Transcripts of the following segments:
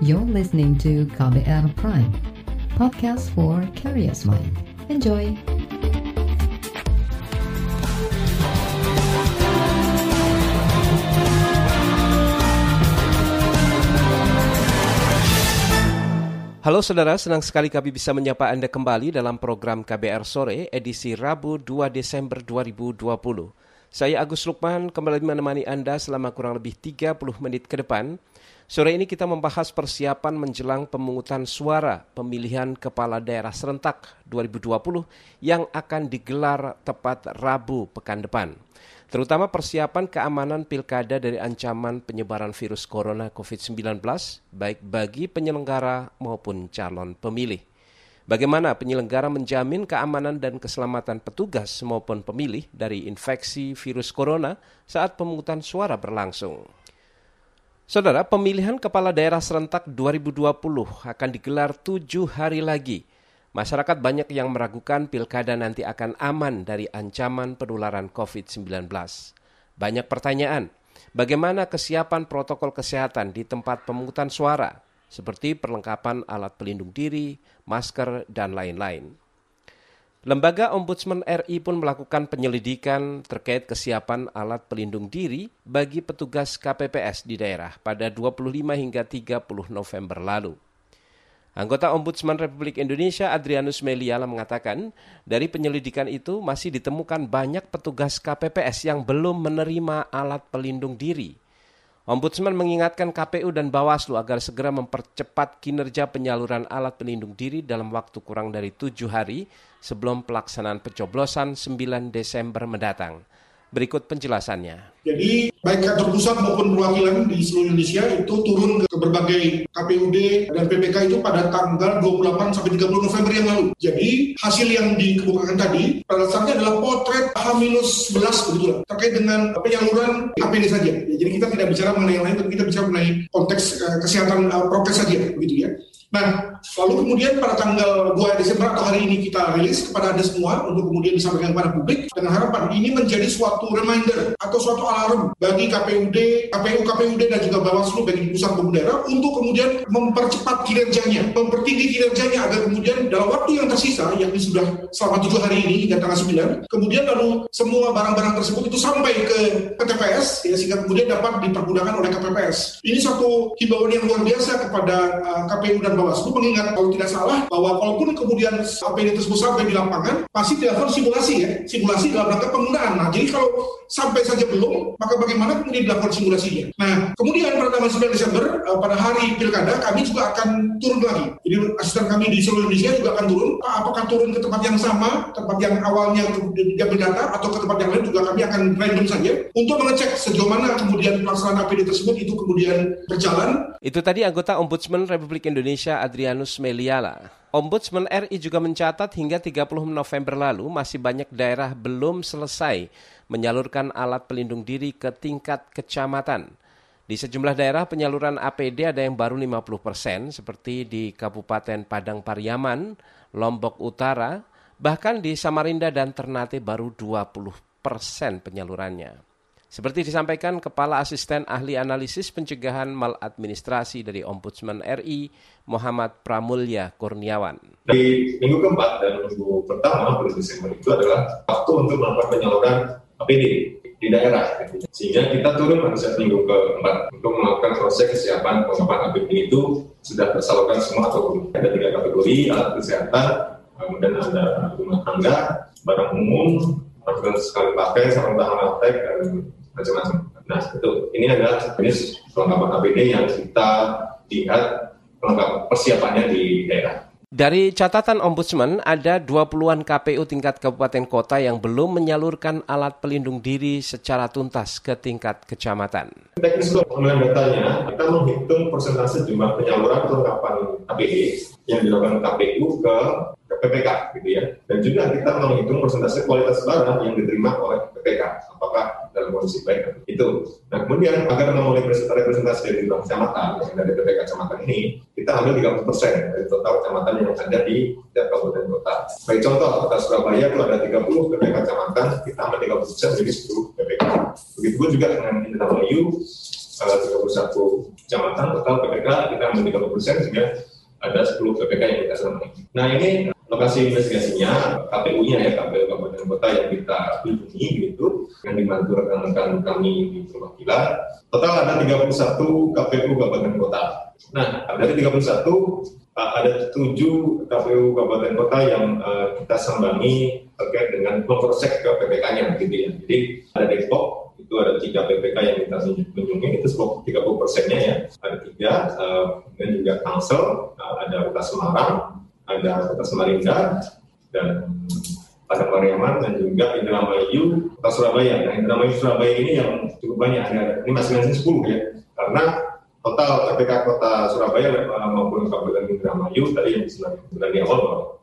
You're listening to KBR Prime, podcast for curious mind. Enjoy! Halo saudara, senang sekali kami bisa menyapa Anda kembali dalam program KBR Sore edisi Rabu 2 Desember 2020. Saya Agus Lukman kembali menemani Anda selama kurang lebih 30 menit ke depan. Sore ini kita membahas persiapan menjelang pemungutan suara pemilihan kepala daerah serentak 2020 yang akan digelar tepat Rabu pekan depan terutama persiapan keamanan pilkada dari ancaman penyebaran virus corona COVID-19, baik bagi penyelenggara maupun calon pemilih. Bagaimana penyelenggara menjamin keamanan dan keselamatan petugas maupun pemilih dari infeksi virus corona saat pemungutan suara berlangsung? Saudara, pemilihan kepala daerah serentak 2020 akan digelar tujuh hari lagi – Masyarakat banyak yang meragukan pilkada nanti akan aman dari ancaman penularan COVID-19. Banyak pertanyaan, bagaimana kesiapan protokol kesehatan di tempat pemungutan suara, seperti perlengkapan alat pelindung diri, masker, dan lain-lain. Lembaga Ombudsman RI pun melakukan penyelidikan terkait kesiapan alat pelindung diri bagi petugas KPPS di daerah pada 25 hingga 30 November lalu. Anggota Ombudsman Republik Indonesia Adrianus Meliala mengatakan, dari penyelidikan itu masih ditemukan banyak petugas KPPS yang belum menerima alat pelindung diri. Ombudsman mengingatkan KPU dan Bawaslu agar segera mempercepat kinerja penyaluran alat pelindung diri dalam waktu kurang dari tujuh hari sebelum pelaksanaan pencoblosan 9 Desember mendatang. Berikut penjelasannya. Jadi baik kantor pusat maupun perwakilan di seluruh Indonesia itu turun ke berbagai KPUD dan PPK itu pada tanggal 28 sampai 30 November yang lalu. Jadi hasil yang dikemukakan tadi pada dasarnya adalah potret H-11 begitu lah, terkait dengan penyaluran APD saja. Ya, jadi kita tidak bicara mengenai yang lain, tapi kita bicara mengenai konteks uh, kesehatan uh, prokes saja begitu ya. Nah, lalu kemudian pada tanggal 2 Desember atau hari ini kita rilis kepada Anda semua untuk kemudian disampaikan kepada publik dengan harapan ini menjadi suatu reminder atau suatu alarm bagi KPUD, KPU, KPUD dan juga Bawaslu bagi pusat pemerintah daerah untuk kemudian mempercepat kinerjanya, mempertinggi kinerjanya agar kemudian dalam waktu yang tersisa yang sudah selama tujuh hari ini hingga tanggal 9, kemudian lalu semua barang-barang tersebut itu sampai ke, ke ya, sehingga kemudian dapat dipergunakan oleh KPPS. Ini satu himbauan yang luar biasa kepada uh, KPU dan Bawaslu mengingat kalau tidak salah bahwa walaupun kemudian APD tersebut sampai di lapangan pasti dilakukan simulasi ya simulasi dalam rangka penggunaan. Nah jadi kalau sampai saja belum maka bagaimana kemudian dilakukan simulasinya. Nah kemudian pada tanggal 9 Desember uh, pada hari pilkada kami juga akan turun lagi. Jadi asisten kami di seluruh Indonesia juga akan turun. Apakah turun ke tempat yang sama, tempat yang awalnya diambil data atau ke tempat yang lain juga kami akan random saja untuk mengecek sejauh mana kemudian pelaksanaan APD tersebut itu kemudian berjalan. Itu tadi anggota Ombudsman Republik Indonesia Indonesia Adrianus Meliala. Ombudsman RI juga mencatat hingga 30 November lalu masih banyak daerah belum selesai menyalurkan alat pelindung diri ke tingkat kecamatan. Di sejumlah daerah penyaluran APD ada yang baru 50 persen seperti di Kabupaten Padang Pariaman, Lombok Utara, bahkan di Samarinda dan Ternate baru 20 persen penyalurannya. Seperti disampaikan Kepala Asisten Ahli Analisis Pencegahan Maladministrasi dari Ombudsman RI, Muhammad Pramulya Kurniawan. Di minggu keempat dan minggu pertama bulan Desember itu adalah waktu untuk melakukan penyaluran APD di daerah. Sehingga kita turun pada saat minggu keempat untuk melakukan proses kesiapan pengembangan APD itu sudah tersalurkan semua atau belum. Ada tiga kategori, alat kesehatan, kemudian ada rumah tangga, barang umum, sekali pakai, sarung tangan dan macam-macam. Nah, itu ini adalah jenis perlengkapan APD yang kita lihat persiapannya di daerah. Dari catatan Ombudsman, ada 20-an KPU tingkat kabupaten kota yang belum menyalurkan alat pelindung diri secara tuntas ke tingkat kecamatan. Teknis untuk pengambilan datanya, kita menghitung persentase jumlah penyaluran perlengkapan APD yang dilakukan KPU ke PPK gitu ya. Dan juga kita menghitung persentase kualitas barang yang diterima oleh PPK. Apakah kondisi baik itu. Nah kemudian agar memenuhi representasi dari jumlah kecamatan dari PPK kecamatan ini, kita ambil 30 persen dari total kecamatan yang ada di setiap kabupaten kota. Baik contoh, kota Surabaya itu ada 30 PPK kecamatan, kita ambil 30 persen jadi 10 PPK. Begitu juga dengan Indramayu, uh, 31 kecamatan total PPK kita ambil 30 persen sehingga ada 10 PPK yang kita selama Nah ini lokasi investigasinya KPU-nya ya KPU Kabupaten Kota yang kita kunjungi gitu yang dibantu rekan-rekan kami di perwakilan total ada 31 KPU Kabupaten Kota. Nah dari 31 ada tujuh KPU Kabupaten Kota yang uh, kita sambangi terkait dengan memproses ke PPK-nya gitu ya. Jadi ada Depok, itu ada tiga PPK yang kita kunjungi, itu 30 persennya ya, ada tiga, uh, dan juga Tangsel, ada Kota Semarang, ada Kota Samarinda, dan pada Pariaman dan juga Indramayu, Kota Surabaya. Nah, Indramayu Surabaya ini yang cukup banyak, ada, ini masing-masing 10 ya, karena total PPK Kota Surabaya maupun Kabupaten Indramayu tadi yang disebutkan di awal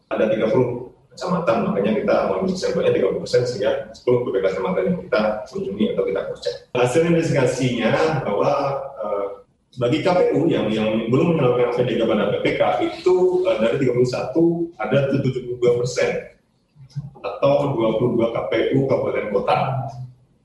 ada 30 kecamatan, makanya kita mengambil sampelnya 30 persen sehingga 10 PPK kecamatan yang kita kunjungi atau kita cross check. Hasil investigasinya bahwa uh, bagi KPU yang yang belum menyalurkan SPDK pada PPK itu uh, dari 31 ada 72 persen atau 22 KPU kabupaten kota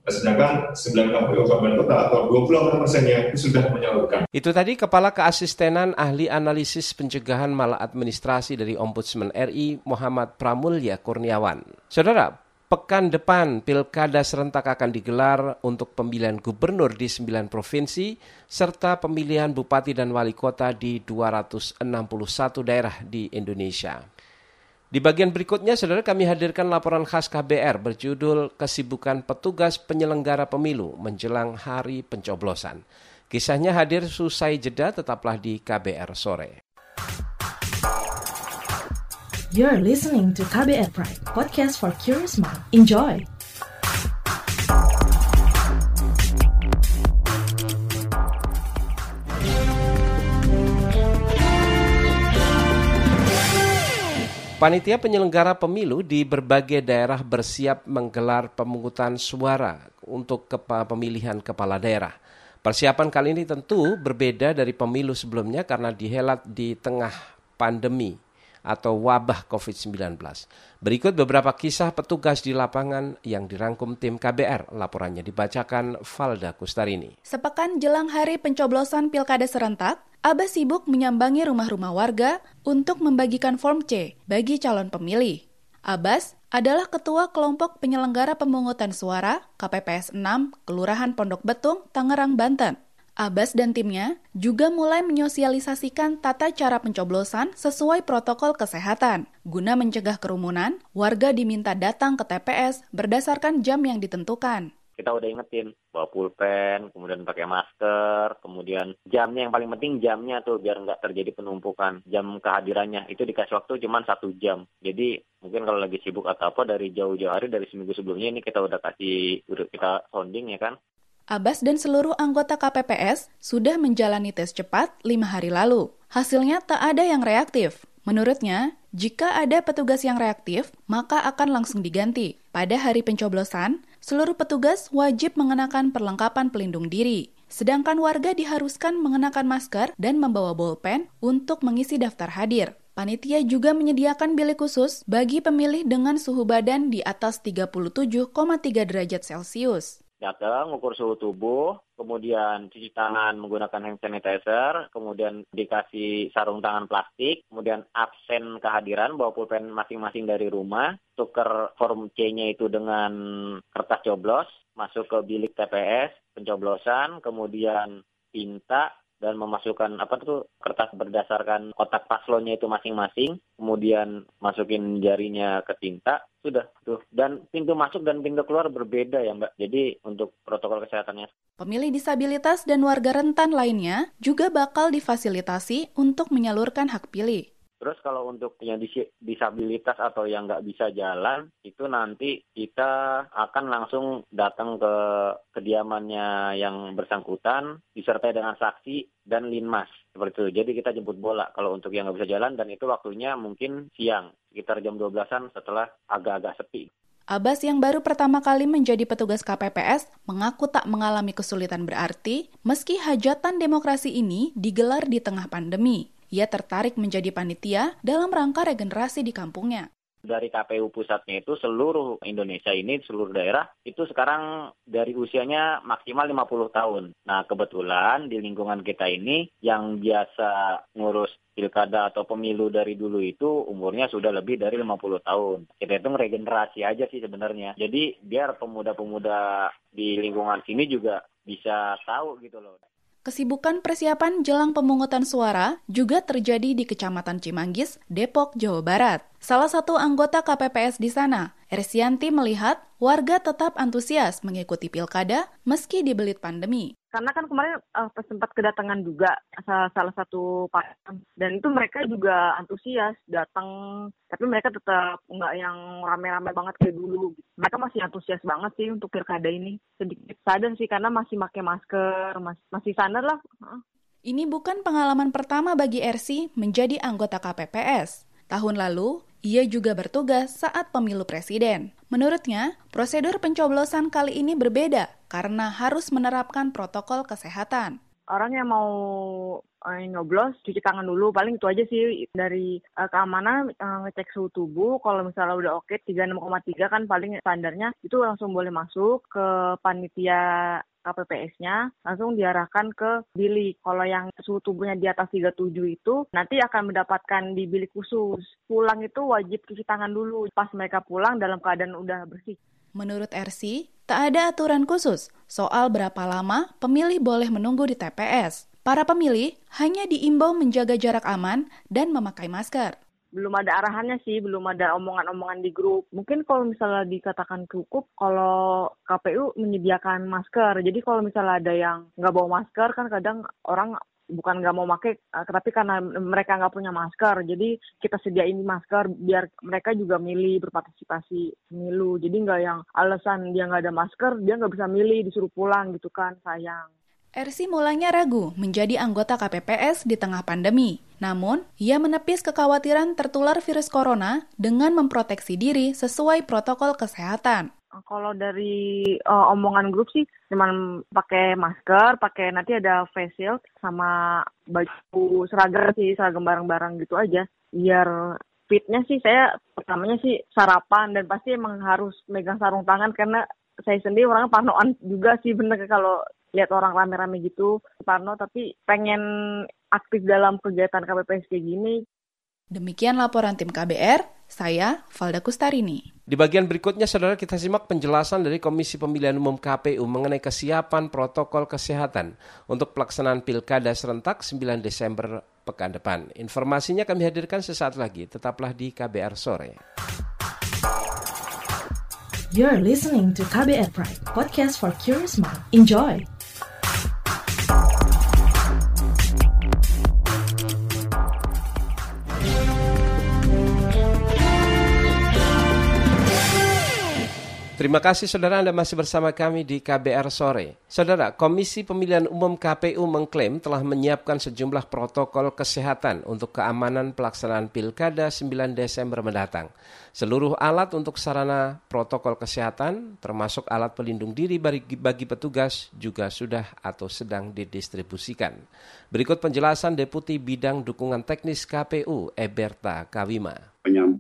sedangkan 9 KPU Kabupaten Kota atau 28 persennya itu sudah menyalurkan. Itu tadi Kepala Keasistenan Ahli Analisis Pencegahan Maladministrasi dari Ombudsman RI Muhammad Pramulya Kurniawan. Saudara, pekan depan pilkada serentak akan digelar untuk pemilihan gubernur di 9 provinsi serta pemilihan bupati dan wali kota di 261 daerah di Indonesia. Di bagian berikutnya, saudara kami hadirkan laporan khas KBR berjudul Kesibukan Petugas Penyelenggara Pemilu Menjelang Hari Pencoblosan. Kisahnya hadir susai jeda, tetaplah di KBR Sore. You're listening to KBR Pride, podcast for curious mind. Enjoy! Panitia penyelenggara pemilu di berbagai daerah bersiap menggelar pemungutan suara untuk kepa pemilihan kepala daerah. Persiapan kali ini tentu berbeda dari pemilu sebelumnya karena dihelat di tengah pandemi atau wabah COVID-19. Berikut beberapa kisah petugas di lapangan yang dirangkum tim KBR. Laporannya dibacakan Valda Kustarini. Sepekan jelang hari pencoblosan pilkada serentak, Abbas sibuk menyambangi rumah-rumah warga untuk membagikan form C bagi calon pemilih. Abbas adalah ketua kelompok penyelenggara pemungutan suara KPPS 6 Kelurahan Pondok Betung, Tangerang, Banten. Abbas dan timnya juga mulai menyosialisasikan tata cara pencoblosan sesuai protokol kesehatan. Guna mencegah kerumunan, warga diminta datang ke TPS berdasarkan jam yang ditentukan kita udah ingetin bawa pulpen, kemudian pakai masker, kemudian jamnya yang paling penting jamnya tuh biar nggak terjadi penumpukan jam kehadirannya itu dikasih waktu cuma satu jam. Jadi mungkin kalau lagi sibuk atau apa dari jauh-jauh hari dari seminggu sebelumnya ini kita udah kasih kita sounding ya kan. Abbas dan seluruh anggota KPPS sudah menjalani tes cepat lima hari lalu. Hasilnya tak ada yang reaktif. Menurutnya, jika ada petugas yang reaktif, maka akan langsung diganti. Pada hari pencoblosan, seluruh petugas wajib mengenakan perlengkapan pelindung diri. Sedangkan warga diharuskan mengenakan masker dan membawa bolpen untuk mengisi daftar hadir. Panitia juga menyediakan bilik khusus bagi pemilih dengan suhu badan di atas 37,3 derajat Celcius datang ukur suhu tubuh, kemudian cuci tangan menggunakan hand sanitizer, kemudian dikasih sarung tangan plastik, kemudian absen kehadiran bawa pulpen masing-masing dari rumah, tuker form C-nya itu dengan kertas coblos, masuk ke bilik TPS, pencoblosan, kemudian tinta, dan memasukkan apa tuh kertas berdasarkan kotak paslonnya itu masing-masing, kemudian masukin jarinya ke tinta, sudah tuh. Dan pintu masuk dan pintu keluar berbeda ya Mbak. Jadi untuk protokol kesehatannya. Pemilih disabilitas dan warga rentan lainnya juga bakal difasilitasi untuk menyalurkan hak pilih. Terus kalau untuk yang disabilitas atau yang nggak bisa jalan, itu nanti kita akan langsung datang ke kediamannya yang bersangkutan, disertai dengan saksi dan linmas seperti itu. Jadi kita jemput bola kalau untuk yang nggak bisa jalan dan itu waktunya mungkin siang, sekitar jam 12-an setelah agak-agak sepi. Abbas yang baru pertama kali menjadi petugas KPPS mengaku tak mengalami kesulitan berarti meski hajatan demokrasi ini digelar di tengah pandemi ia tertarik menjadi panitia dalam rangka regenerasi di kampungnya. dari KPU pusatnya itu seluruh Indonesia ini seluruh daerah itu sekarang dari usianya maksimal 50 tahun. Nah, kebetulan di lingkungan kita ini yang biasa ngurus pilkada atau pemilu dari dulu itu umurnya sudah lebih dari 50 tahun. Kita itu regenerasi aja sih sebenarnya. Jadi biar pemuda-pemuda di lingkungan sini juga bisa tahu gitu loh. Kesibukan persiapan jelang pemungutan suara juga terjadi di Kecamatan Cimanggis, Depok, Jawa Barat. Salah satu anggota KPPS di sana, Ersianti melihat warga tetap antusias mengikuti pilkada meski dibelit pandemi karena kan kemarin uh, sempat kedatangan juga salah, salah satu pasangan dan itu mereka juga antusias datang. Tapi mereka tetap nggak yang rame-rame banget kayak dulu. Mereka masih antusias banget sih untuk pilkada ini. Sedikit sadar sih karena masih pakai masker masih masih sadar lah. Ini bukan pengalaman pertama bagi RC menjadi anggota KPPS. Tahun lalu, ia juga bertugas saat pemilu presiden. Menurutnya, prosedur pencoblosan kali ini berbeda karena harus menerapkan protokol kesehatan. Orang yang mau uh, nyoblos cuci tangan dulu paling itu aja sih dari uh, keamanan uh, ngecek suhu tubuh kalau misalnya udah oke okay, 36,3 kan paling standarnya itu langsung boleh masuk ke panitia KPPS-nya langsung diarahkan ke bilik. Kalau yang suhu tubuhnya di atas 37 itu nanti akan mendapatkan di bilik khusus. Pulang itu wajib cuci tangan dulu pas mereka pulang dalam keadaan udah bersih. Menurut RC, tak ada aturan khusus soal berapa lama pemilih boleh menunggu di TPS. Para pemilih hanya diimbau menjaga jarak aman dan memakai masker belum ada arahannya sih, belum ada omongan-omongan di grup. Mungkin kalau misalnya dikatakan cukup, kalau KPU menyediakan masker. Jadi kalau misalnya ada yang nggak bawa masker, kan kadang orang bukan nggak mau pakai, eh, tapi karena mereka nggak punya masker. Jadi kita sediain masker biar mereka juga milih berpartisipasi pemilu. Jadi nggak yang alasan dia nggak ada masker, dia nggak bisa milih, disuruh pulang gitu kan, sayang. RC mulanya ragu menjadi anggota KPPS di tengah pandemi. Namun, ia menepis kekhawatiran tertular virus corona dengan memproteksi diri sesuai protokol kesehatan. Kalau dari uh, omongan grup sih cuman pakai masker, pakai nanti ada face shield sama baju seragam sih, seragam barang-barang gitu aja. Biar fitnya sih saya pertamanya sih sarapan dan pasti emang harus megang sarung tangan karena saya sendiri orangnya panoan juga sih bener kalau lihat orang rame-rame gitu Parno tapi pengen aktif dalam kegiatan KPPS kayak gini. Demikian laporan tim KBR, saya Valda Kustarini. Di bagian berikutnya, saudara kita simak penjelasan dari Komisi Pemilihan Umum KPU mengenai kesiapan protokol kesehatan untuk pelaksanaan pilkada serentak 9 Desember pekan depan. Informasinya kami hadirkan sesaat lagi, tetaplah di KBR Sore. You're listening to KBR Pride, podcast for curious mind. Enjoy! Terima kasih saudara Anda masih bersama kami di KBR Sore. Saudara, Komisi Pemilihan Umum KPU mengklaim telah menyiapkan sejumlah protokol kesehatan untuk keamanan pelaksanaan Pilkada 9 Desember mendatang. Seluruh alat untuk sarana protokol kesehatan, termasuk alat pelindung diri bagi, petugas, juga sudah atau sedang didistribusikan. Berikut penjelasan Deputi Bidang Dukungan Teknis KPU, Eberta Kawima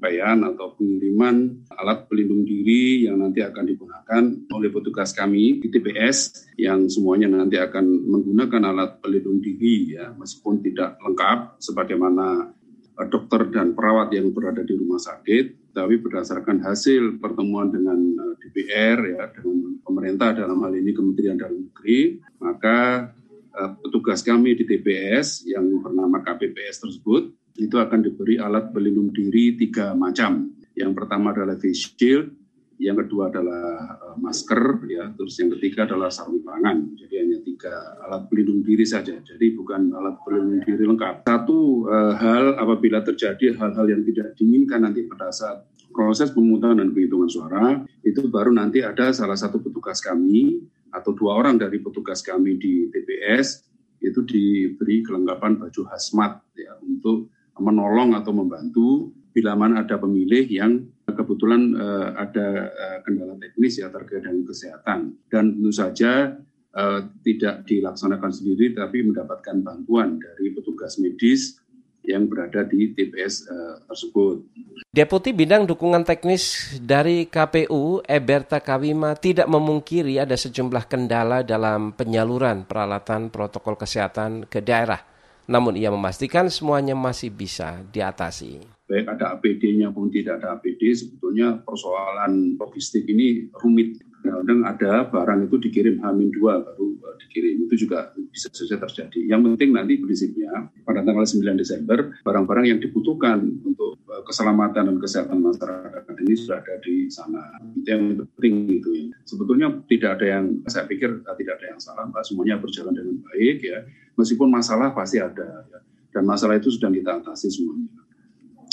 penyampaian atau pengiriman alat pelindung diri yang nanti akan digunakan oleh petugas kami di TPS yang semuanya nanti akan menggunakan alat pelindung diri ya. Meskipun tidak lengkap sebagaimana eh, dokter dan perawat yang berada di rumah sakit tapi berdasarkan hasil pertemuan dengan eh, DPR ya dengan pemerintah dalam hal ini Kementerian Dalam Negeri maka eh, petugas kami di TPS yang bernama KPPS tersebut itu akan diberi alat pelindung diri tiga macam. Yang pertama adalah face shield, yang kedua adalah uh, masker, ya, terus yang ketiga adalah sarung tangan. Jadi hanya tiga alat pelindung diri saja. Jadi bukan alat pelindung diri lengkap. Satu uh, hal apabila terjadi hal-hal yang tidak diinginkan nanti pada saat proses pemungutan dan penghitungan suara, itu baru nanti ada salah satu petugas kami atau dua orang dari petugas kami di TPS itu diberi kelengkapan baju hazmat ya untuk menolong atau membantu bila mana ada pemilih yang kebetulan uh, ada uh, kendala teknis ya terkait dengan kesehatan dan tentu saja uh, tidak dilaksanakan sendiri tapi mendapatkan bantuan dari petugas medis yang berada di TPS uh, tersebut. Deputi Bidang Dukungan Teknis dari KPU, Eberta Kawima, tidak memungkiri ada sejumlah kendala dalam penyaluran peralatan protokol kesehatan ke daerah. Namun ia memastikan semuanya masih bisa diatasi. Baik ada APD-nya pun tidak ada APD, sebetulnya persoalan logistik ini rumit kadang ada barang itu dikirim Hamin dua baru uh, dikirim itu juga bisa saja terjadi. Yang penting nanti prinsipnya pada tanggal 9 Desember barang-barang yang dibutuhkan untuk uh, keselamatan dan kesehatan masyarakat ini sudah ada di sana. Itu yang penting itu ya. Sebetulnya tidak ada yang saya pikir uh, tidak ada yang salah, Pak. Semuanya berjalan dengan baik ya. Meskipun masalah pasti ada ya. Dan masalah itu sudah kita atasi semuanya.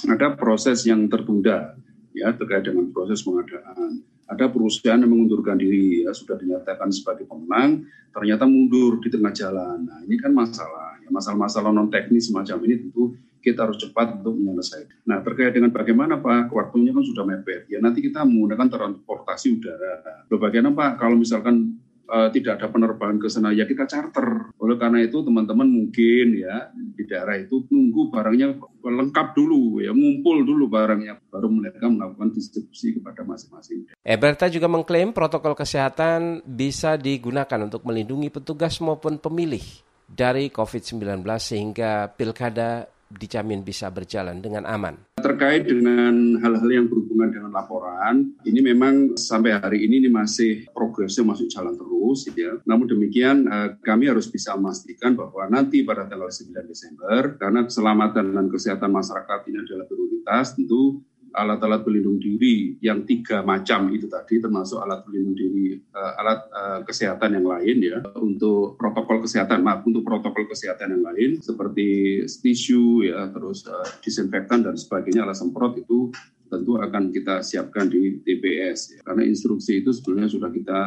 Ada proses yang tertunda ya terkait dengan proses pengadaan ada perusahaan yang mengundurkan diri ya sudah dinyatakan sebagai pemenang ternyata mundur di tengah jalan. Nah ini kan masalah ya masalah-masalah non teknis semacam ini tentu kita harus cepat untuk menyelesaikan. Nah terkait dengan bagaimana Pak waktunya kan sudah mepet ya nanti kita menggunakan transportasi udara. Bagaimana Pak kalau misalkan uh, tidak ada penerbangan ke sana ya kita charter. Oleh karena itu teman-teman mungkin ya di daerah itu nunggu barangnya lengkap dulu ya ngumpul dulu barangnya baru mereka melakukan distribusi kepada masing-masing. Eberta juga mengklaim protokol kesehatan bisa digunakan untuk melindungi petugas maupun pemilih dari COVID-19 sehingga pilkada dijamin bisa berjalan dengan aman. Terkait dengan hal-hal yang berhubungan dengan laporan, ini memang sampai hari ini, ini masih progresnya masih jalan terus. Ya. Namun demikian eh, kami harus bisa memastikan bahwa nanti pada tanggal 9 Desember, karena keselamatan dan kesehatan masyarakat ini adalah prioritas, tentu alat-alat pelindung diri yang tiga macam itu tadi termasuk alat pelindung diri uh, alat uh, kesehatan yang lain ya untuk protokol kesehatan maaf untuk protokol kesehatan yang lain seperti tisu ya terus uh, disinfektan dan sebagainya alat semprot itu tentu akan kita siapkan di TPS ya. karena instruksi itu sebenarnya sudah kita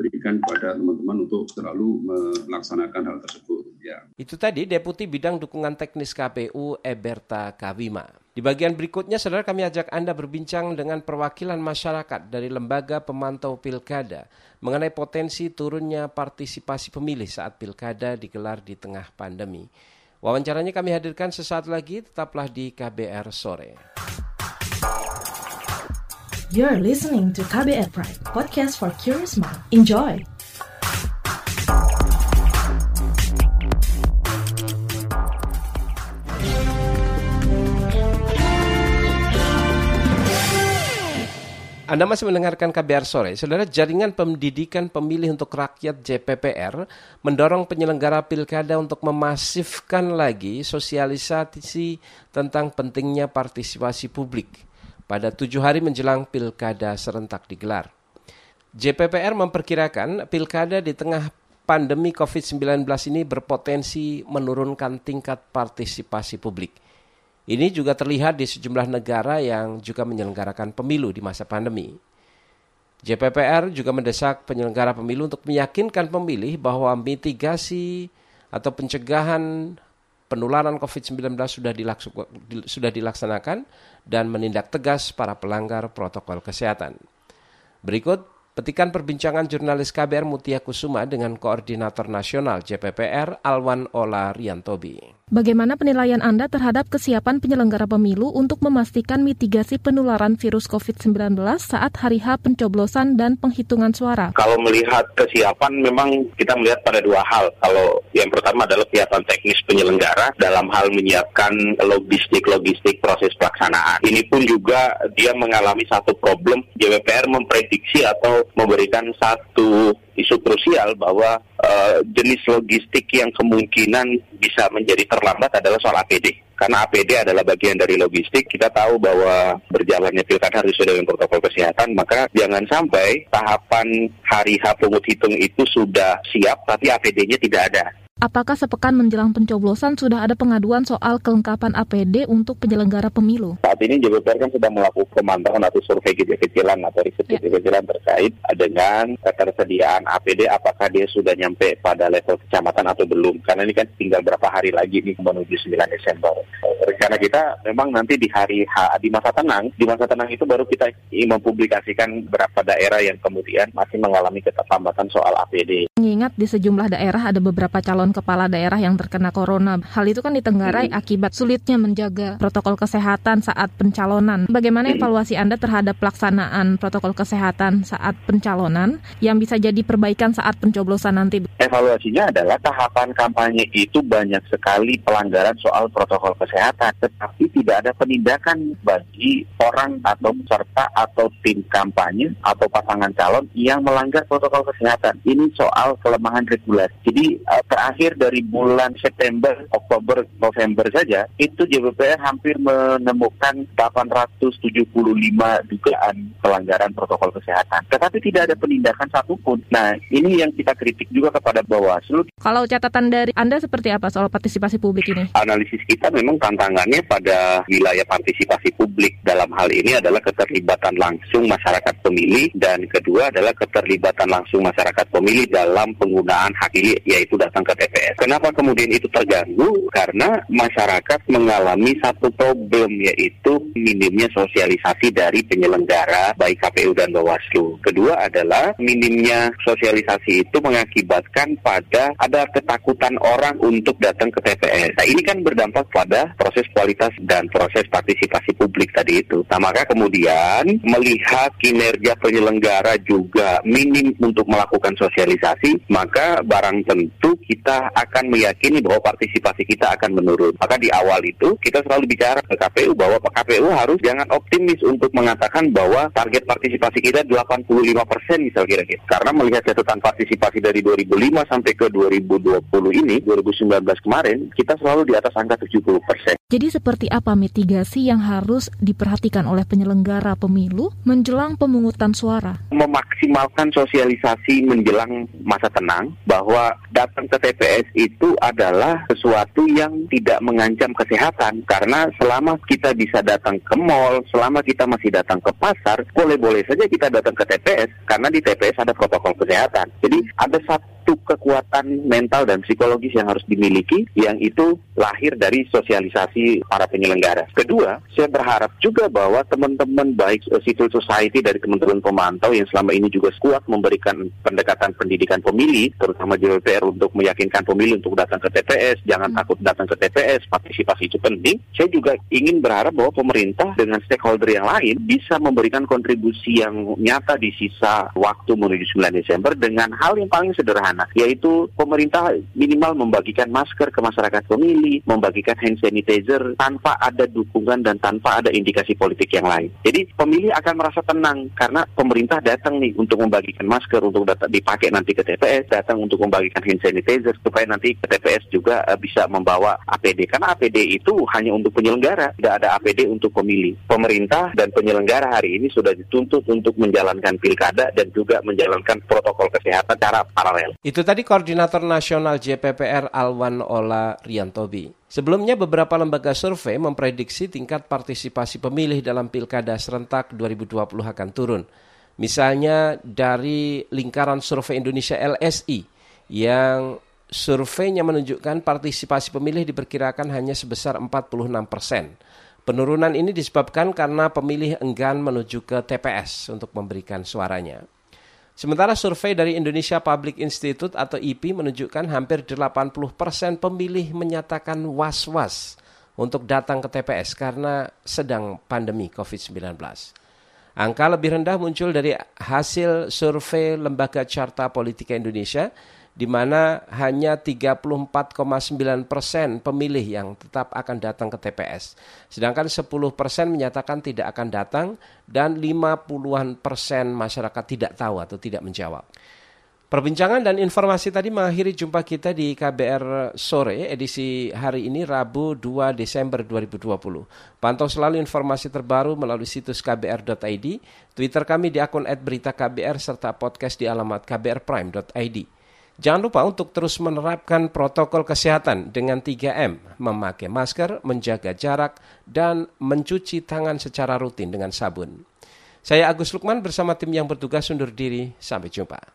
berikan kepada teman-teman untuk selalu melaksanakan hal tersebut ya. Itu tadi Deputi Bidang Dukungan Teknis KPU Eberta Kawima. Di bagian berikutnya, saudara kami ajak Anda berbincang dengan perwakilan masyarakat dari Lembaga Pemantau Pilkada mengenai potensi turunnya partisipasi pemilih saat pilkada digelar di tengah pandemi. Wawancaranya kami hadirkan sesaat lagi, tetaplah di KBR Sore. You're listening to KBR Pride, podcast for curious mind. Enjoy! Anda masih mendengarkan KBR Sore. Saudara, jaringan pendidikan pemilih untuk rakyat JPPR mendorong penyelenggara pilkada untuk memasifkan lagi sosialisasi tentang pentingnya partisipasi publik pada tujuh hari menjelang pilkada serentak digelar. JPPR memperkirakan pilkada di tengah pandemi COVID-19 ini berpotensi menurunkan tingkat partisipasi publik. Ini juga terlihat di sejumlah negara yang juga menyelenggarakan pemilu di masa pandemi. JPPR juga mendesak penyelenggara pemilu untuk meyakinkan pemilih bahwa mitigasi atau pencegahan penularan COVID-19 sudah, sudah dilaksanakan dan menindak tegas para pelanggar protokol kesehatan. Berikut Petikan perbincangan jurnalis KBR Mutia Kusuma dengan Koordinator Nasional JPPR Alwan Ola Riantobi. Bagaimana penilaian Anda terhadap kesiapan penyelenggara pemilu untuk memastikan mitigasi penularan virus COVID-19 saat hari H pencoblosan dan penghitungan suara? Kalau melihat kesiapan memang kita melihat pada dua hal. Kalau yang pertama adalah kesiapan teknis penyelenggara dalam hal menyiapkan logistik-logistik proses pelaksanaan. Ini pun juga dia mengalami satu problem. JPPR memprediksi atau memberikan satu isu krusial bahwa uh, jenis logistik yang kemungkinan bisa menjadi terlambat adalah soal APD. Karena APD adalah bagian dari logistik, kita tahu bahwa berjalannya pilkada harus sesuai dengan protokol kesehatan, maka jangan sampai tahapan hari H pungut hitung itu sudah siap, tapi APD-nya tidak ada. Apakah sepekan menjelang pencoblosan sudah ada pengaduan soal kelengkapan APD untuk penyelenggara pemilu? Saat ini JPPR kan sudah melakukan pemantauan atau survei kecil-kecilan atau riset ya. kecil-kecilan terkait dengan ketersediaan APD apakah dia sudah nyampe pada level kecamatan atau belum. Karena ini kan tinggal berapa hari lagi nih menuju 9 Desember. Karena kita memang nanti di hari H, di masa tenang, di masa tenang itu baru kita mempublikasikan berapa daerah yang kemudian masih mengalami keterlambatan soal APD. Mengingat di sejumlah daerah ada beberapa calon kepala daerah yang terkena corona. Hal itu kan ditenggarai hmm. akibat sulitnya menjaga protokol kesehatan saat pencalonan. Bagaimana evaluasi Anda terhadap pelaksanaan protokol kesehatan saat pencalonan yang bisa jadi perbaikan saat pencoblosan nanti? Evaluasinya adalah tahapan kampanye itu banyak sekali pelanggaran soal protokol kesehatan, tetapi tidak ada penindakan bagi orang atau peserta atau tim kampanye atau pasangan calon yang melanggar protokol kesehatan. Ini soal kelemahan regulasi. Jadi uh, terakhir dari bulan September, Oktober, November saja, itu JBPR hampir menemukan 875 dugaan pelanggaran protokol kesehatan. Tetapi tidak ada penindakan satupun. Nah, ini yang kita kritik juga kepada Bawaslu. Kalau catatan dari Anda seperti apa soal partisipasi publik ini? Analisis kita memang tantangannya pada wilayah partisipasi publik dalam hal ini adalah keterlibatan langsung masyarakat pemilih dan kedua adalah keterlibatan langsung masyarakat pemilih dalam penggunaan hak pilih yaitu datang ke TPS. Kenapa kemudian itu terganggu? Karena masyarakat mengalami satu problem yaitu minimnya sosialisasi dari penyelenggara baik KPU dan Bawaslu. Kedua adalah minimnya sosialisasi itu mengakibatkan pada ada ketakutan orang untuk datang ke TPS. Nah, ini kan berdampak pada proses kualitas dan proses partisipasi publik tadi itu. Nah, maka kemudian melihat kinerja penyelenggara juga minim untuk melakukan sosialisasi, maka barang tentu kita akan meyakini bahwa partisipasi kita akan menurun. Maka di awal itu kita selalu bicara ke KPU bahwa KPU harus jangan optimis untuk mengatakan bahwa target partisipasi kita 85% misal kira-kira. Karena melihat catatan partisipasi dari 2005 sampai ke 2020 ini, 2019 kemarin, kita selalu di atas angka 70%. Jadi seperti apa mitigasi yang harus diperhatikan oleh penyelenggara pemilu menjelang pemungutan suara? Memaksimalkan sosialisasi menjelang masa tenang bahwa datang ke TPS itu adalah sesuatu yang tidak mengancam kesehatan karena selama kita bisa datang ke mall, selama kita masih datang ke pasar, boleh-boleh saja kita datang ke TPS karena di TPS ada protokol kesehatan. Jadi ada satu satu kekuatan mental dan psikologis yang harus dimiliki yang itu lahir dari sosialisasi para penyelenggara. Kedua, saya berharap juga bahwa teman-teman baik civil society dari teman-teman pemantau yang selama ini juga kuat memberikan pendekatan pendidikan pemilih, terutama JPR untuk meyakinkan pemilih untuk datang ke TPS, jangan takut datang ke TPS, partisipasi itu penting. Saya juga ingin berharap bahwa pemerintah dengan stakeholder yang lain bisa memberikan kontribusi yang nyata di sisa waktu menuju 9 Desember dengan hal yang paling sederhana sana, yaitu pemerintah minimal membagikan masker ke masyarakat pemilih, membagikan hand sanitizer tanpa ada dukungan dan tanpa ada indikasi politik yang lain. Jadi pemilih akan merasa tenang karena pemerintah datang nih untuk membagikan masker untuk dipakai nanti ke TPS, datang untuk membagikan hand sanitizer supaya nanti ke TPS juga uh, bisa membawa APD karena APD itu hanya untuk penyelenggara, tidak ada APD untuk pemilih. Pemerintah dan penyelenggara hari ini sudah dituntut untuk menjalankan pilkada dan juga menjalankan protokol kesehatan secara paralel. Itu tadi Koordinator Nasional JPPR Alwan Ola Riantobi. Sebelumnya beberapa lembaga survei memprediksi tingkat partisipasi pemilih dalam pilkada serentak 2020 akan turun. Misalnya dari lingkaran survei Indonesia LSI yang surveinya menunjukkan partisipasi pemilih diperkirakan hanya sebesar 46 persen. Penurunan ini disebabkan karena pemilih enggan menuju ke TPS untuk memberikan suaranya. Sementara survei dari Indonesia Public Institute atau IP menunjukkan hampir 80% pemilih menyatakan was-was untuk datang ke TPS karena sedang pandemi COVID-19. Angka lebih rendah muncul dari hasil survei Lembaga Carta Politika Indonesia di mana hanya 34,9 persen pemilih yang tetap akan datang ke TPS. Sedangkan 10 persen menyatakan tidak akan datang dan 50-an persen masyarakat tidak tahu atau tidak menjawab. Perbincangan dan informasi tadi mengakhiri jumpa kita di KBR sore edisi hari ini Rabu 2 Desember 2020. Pantau selalu informasi terbaru melalui situs kbr.id, Twitter kami di akun @beritaKBR serta podcast di alamat kbrprime.id. Jangan lupa untuk terus menerapkan protokol kesehatan dengan 3M, memakai masker, menjaga jarak, dan mencuci tangan secara rutin dengan sabun. Saya Agus Lukman bersama tim yang bertugas undur diri. Sampai jumpa.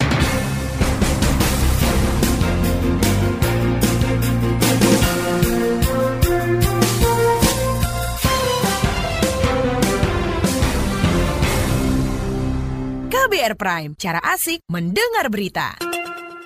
KBR Prime, cara asik mendengar berita.